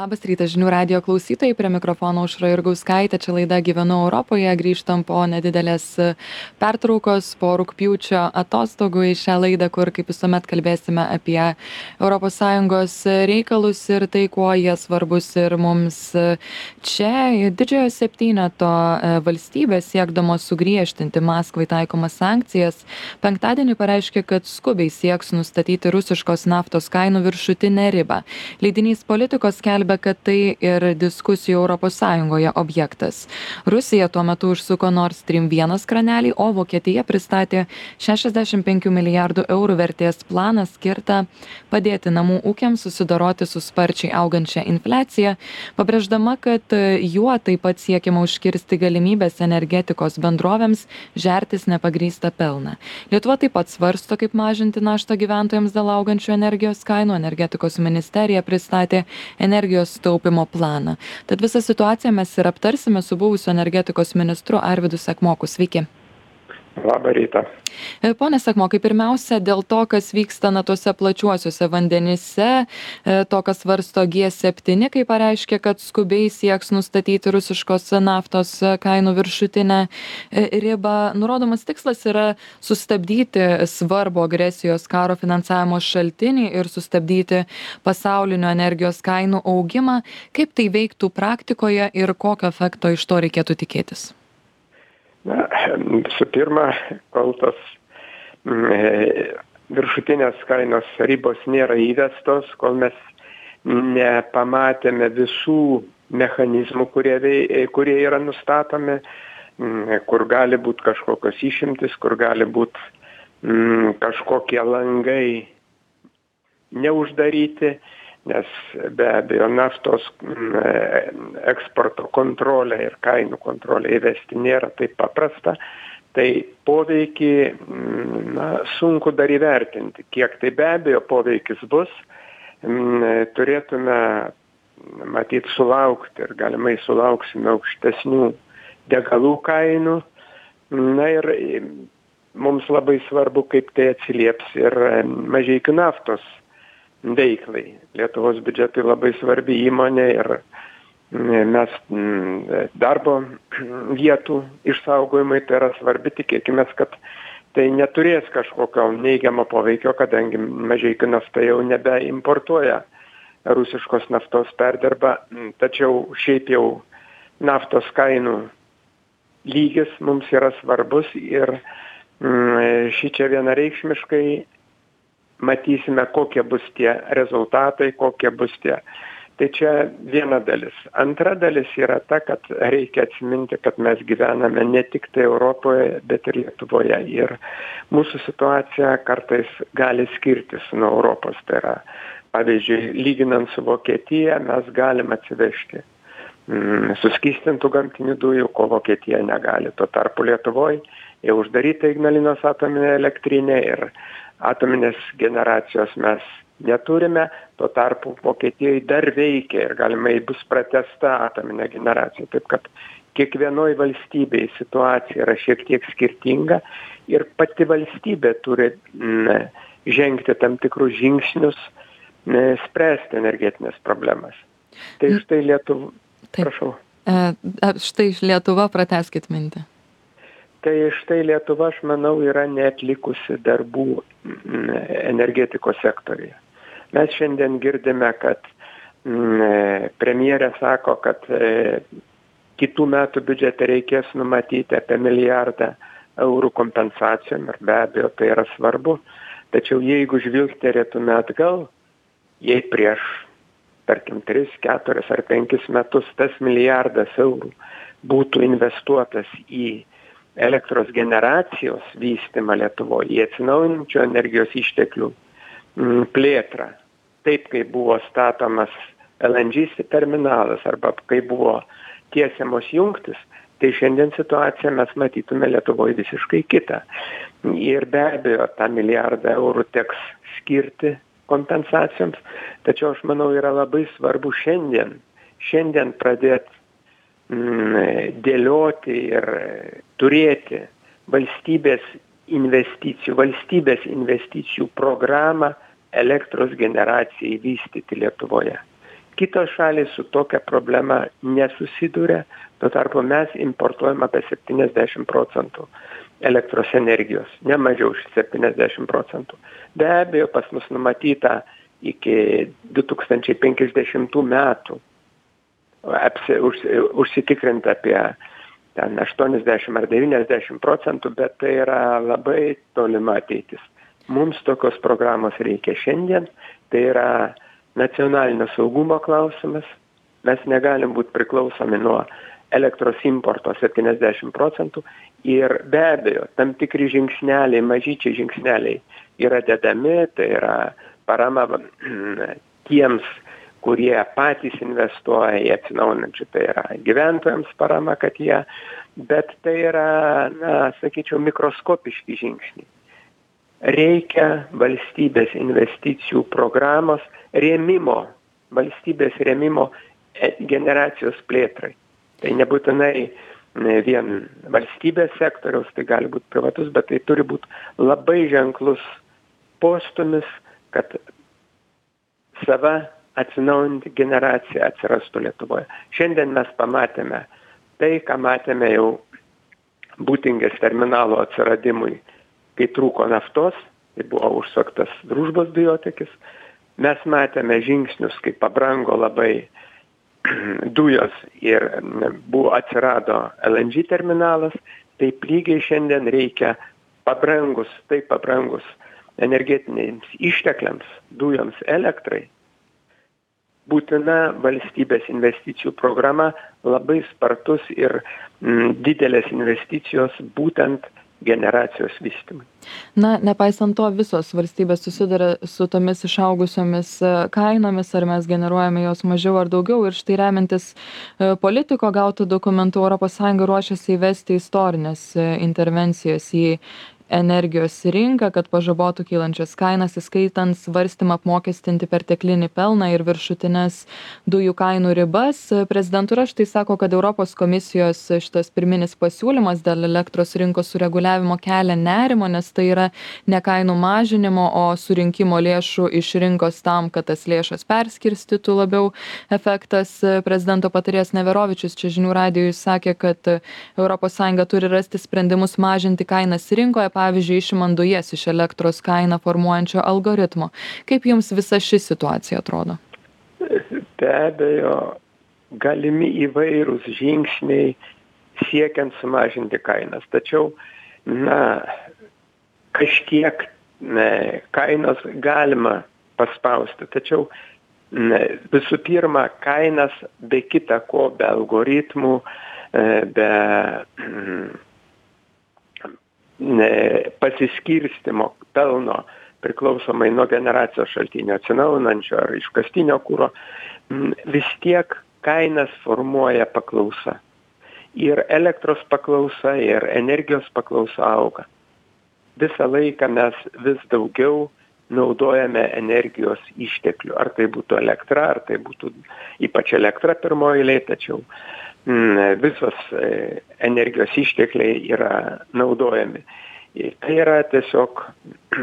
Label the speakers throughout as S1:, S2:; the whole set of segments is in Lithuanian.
S1: Labas rytas žinių radio klausytojai, prie mikrofono užra ir gauskaitė, čia laida Gyvenu Europoje, grįžtam po nedidelės pertraukos, po rūpjūčio atostogų į šią laidą, kur kaip visuomet kalbėsime apie ES reikalus ir tai, kuo jie svarbus ir mums čia. Didžiojo septyneto e, valstybės siekdamos sugriežtinti Maskvai taikomas sankcijas, penktadienį pareiškė, kad skubiai sieks nustatyti rusiškos naftos kainų viršutinę ribą. Leidinys politikos kelia skelbia kad tai ir diskusijų europos sąjungoje objektas. Rusija tuo metu užsuko nord stream vienas kranelį o vokietija pristatė šešiasdešim penkių milijardų eurų vertės planą skirtą padėti namų ūkiams susidoroti su sparčiai augančia infliacija pabrėždama kad juo taip pat siekiama užkirsti galimybes energetikos bendrovėms žertis nepagrįstą pelną. Lietuva taip pat svarsto kaip mažinti naštą gyventojams dėl augančių energijos kainų. Energetikos ministerija pristatė energijos energijos taupymo planą. Tad visą situaciją mes ir aptarsime su buvusiu energetikos ministru arvydu sekmoku. Sveiki
S2: Labą rytą.
S1: E, pone Sakmokai, pirmiausia, dėl to, kas vyksta na tuose plačiuosiuose vandenyse, e, to, kas varsto G7, kai pareiškė, kad skubiai sieks nustatyti rusiškos naftos kainų viršutinę e, ribą. Nurodomas tikslas yra sustabdyti svarbu agresijos karo finansavimo šaltinį ir sustabdyti pasaulinio energijos kainų augimą. Kaip tai veiktų praktikoje ir kokio efekto iš to reikėtų tikėtis?
S2: Na visų pirma kol tos mm, e, viršutinės kainos ribos nėra įvestos kol mes nepamatėme visų mechanizmų kurie vei kurie yra nustatomi mm, kur gali būt kažkokios išimtys kur gali būt mm, kažkokie langai neuždaryti nes be abejo naftos mm, eksporto kontrolę ir kainų kontrolę įvesti nėra taip paprasta. Tai poveikį mm, na sunku dar įvertinti kiek tai be abejo poveikis bus. Mm, turėtume matyt sulaukti ir galimai sulauksime aukštesnių degalų kainų. Na ir mums labai svarbu kaip tai atsilieps ir mažeikių naftos veiklai. Lietuvos biudžetui labai svarbi įmonė ir mes darbo vietų išsaugojimui tai yra svarbi. Tikėkimės kad tai neturės kažkokio neigiamo poveikio kadangi mažeikių nafta jau nebeimportuoja. Rusiškos naftos perdirba tačiau šiaip jau naftos kainų lygis mums yra svarbus ir šičia vienareikšmiškai matysime kokie bus tie rezultatai kokie bus tie. Tai čia viena dalis. Antra dalis yra ta kad reikia atsiminti kad mes gyvename ne tiktai europoje bet ir lietuvoje. Ir mūsų situacija kartais gali skirtis nuo europos. Tai yra pavyzdžiui lyginant su vokietija mes galim atsivežti mm, suskystintų gamtinių dujų ko vokietija negali. Tuo tarpu lietuvoj jau uždaryta ignalinos atominė elektrinė ir atominės generacijos mes neturime. Tuo tarpu vokietijoj dar veikia ir galimai bus pratęsta atominė generacija. Taip kad kiekvienoj valstybėj situacija yra šiek tiek skirtinga ir pati valstybė turi na žengti tam tikrus žingsnius na spręsti energetines problemas. Tai štai lietuv prašau.
S1: E, štai lietuva pratęskit mintį
S2: tai štai lietuva aš manau yra neatlikusi darbų energetikos sektoriuje. Mes šiandien girdime kad premjerė sako kad e, kitų metų biudžete reikės numatyti apie milijardą eurų kompensacijom ir be abejo tai yra svarbu. Tačiau jeigu žvilgterėtume atgal jei prieš tarkim tris keturis ar penkis metus tas milijardas eurų būtų investuotas į elektros generacijos vystymą lietuvoj į atsinaujinančių energijos išteklių mm, plėtrą. Taip kaip buvo statomas lng terminalas arba kaip buvo tiesiamos jungtys tai šiandien situaciją mes matytume lietuvoj visiškai kitą. Ir be abejo tą milijardą eurų teks skirti kompensacijoms tačiau aš manau yra labai svarbu šiandien šiandien pradėt mm, dėlioti ir turėti valstybės investicijų, valstybės investicijų programą elektros generacijai vystyti Lietuvoje. Kitos šalys su tokia problema nesusiduria, tuo tarpu mes importuojam apie 70 procentų elektros energijos, ne mažiau už 70 procentų. Be abejo, pas mus numatyta iki 2050 metų apsi, už, užsitikrinti apie ten 80 ar 90 procentų, bet tai yra labai tolima ateitis. Mums tokios programos reikia šiandien, tai yra nacionalinio saugumo klausimas, mes negalim būti priklausomi nuo elektros importo 70 procentų ir be abejo, tam tikri žingsneliai, mažyčiai žingsneliai yra dedami, tai yra parama tiems, kurie patys investuoja į atsinaujinančių, tai yra gyventojams parama, kad jie, bet tai yra, na, sakyčiau, mikroskopiški žingsniai. Reikia valstybės investicijų programos rėmimo, valstybės rėmimo e, generacijos plėtrai. Tai nebūtinai vien valstybės sektoriaus, tai gali būti privatus, bet tai turi būti labai ženklus postumis, kad sava atsinaujinti generacija atsirastų Lietuvoje. Šiandien mes pamatėme tai, ką matėme jau būtingės terminalo atsiradimui, kai trūko naftos, tai buvo užsaktas družbos dujotekis. Mes matėme žingsnius, kai pabrango labai dujos ir buvo atsirado LNG terminalas, taip lygiai šiandien reikia pabrangus, taip pabrangus energetiniams ištekliams, dujoms, elektrai, būtina valstybės investicijų programa, labai spartus ir m, didelės investicijos būtent generacijos vystymui.
S1: Na, nepaisant to, visos valstybės susiduria su tomis išaugusiomis e, kainomis, ar mes generuojame jos mažiau ar daugiau. Ir štai remiantis e, politiko gautų dokumentų, ES ruošiasi įvesti istorinės e, intervencijas į energijos rinką kad pažabotų kylančias kainas įskaitant svarstymą apmokestinti perteklinį pelną ir viršutines dujų kainų ribas. Prezidentūra štai sako kad europos komisijos šitas pirminis pasiūlymas dėl elektros rinkos sureguliavimo kelia nerimą nes tai yra ne kainų mažinimo o surinkimo lėšų iš rinkos tam kad tas lėšas perskirstytų labiau. Efektas prezidento patarėjas neverovičius čia žinių radijui sakė kad europos sąjunga turi rasti sprendimus mažinti kainas rinkoje pavyzdžiui išimant dujas iš elektros kainą formuojančio algoritmo. Kaip jums visa ši situacija atrodo?
S2: Be abejo galimi įvairūs žingsniai siekiant sumažinti kainas. Tačiau na kažkiek ne, kainos galima paspausti. Tačiau ne, visų pirma kainas be kita ko be algoritmų e, be pasiskirstymo pelno priklausomai nuo generacijos šaltinio atsinaujinančio ar iškastinio kuro, vis tiek kainas formuoja paklausa. Ir elektros paklausa, ir energijos paklausa auga. Visą laiką mes vis daugiau naudojame energijos išteklių. Ar tai būtų elektra, ar tai būtų ypač elektra pirmoji eilė, tačiau Mm, visos e, energijos ištekliai yra naudojami. Ir tai yra tiesiog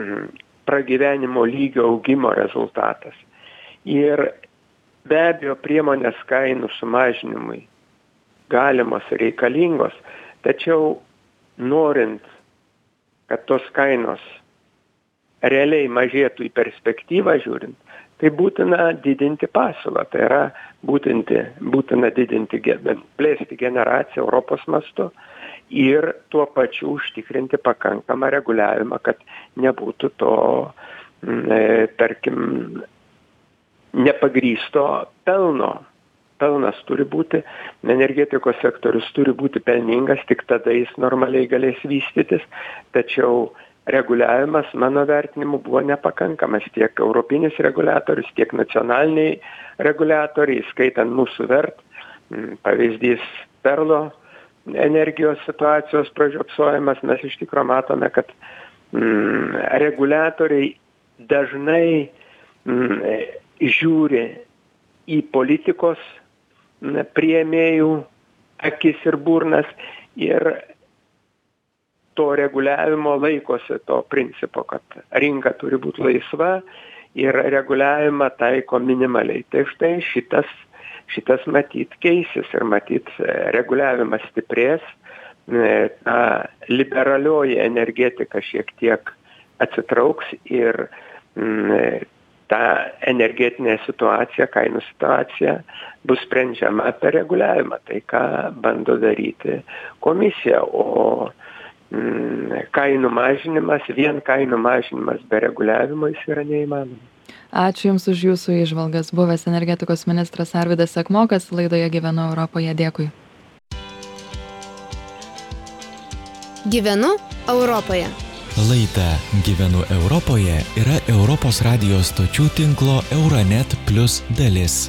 S2: pragyvenimo lygio augimo rezultatas. Ir be abejo priemonės kainų sumažinimui galimos reikalingos, tačiau norint, kad tos kainos realiai mažėtų į perspektyvą žiūrint, tai būtina didinti pasiūlą tai yra būtinti būtina didinti ge plėsti generaciją europos mastu ir tuo pačiu užtikrinti pakankamą reguliavimą kad nebūtų to e, tarkim nepagrįsto pelno. Pelnas turi būti energetikos sektorius turi būti pelningas tik tada jis normaliai galės vystytis. Tačiau reguliavimas mano vertinimu buvo nepakankamas tiek europinis reguliatorius tiek nacionaliniai reguliatoriai įskaitant mūsų vert. Pavyzdys perlo energijos situacijos pražiopsojimas. Mes iš tikro matome kad mm, reguliatoriai dažnai mm, žiūri į politikos mm, priėmėjų akis ir burnas ir to reguliavimo laikosi to principo, kad rinka turi būti laisva ir reguliavimą taiko minimaliai. Tai štai šitas, šitas matyt keisis ir matyt reguliavimas stiprės, ta liberalioji energetika šiek tiek atsitrauks ir ta energetinė situacija, kainų situacija bus sprendžiama per reguliavimą. Tai ką bando daryti komisija. O mm, kainų mažinimas, vien kainų mažinimas be reguliavimo jis yra neįmanomas.
S1: Ačiū Jums už Jūsų išvalgas. Buvęs energetikos ministras Arvidas Sekmokas laidoje Gyvenu Europoje. Dėkui.
S3: Gyvenu Europoje.
S4: Laida Gyvenu Europoje yra Europos radijos stočių tinklo Euronet Plus dalis.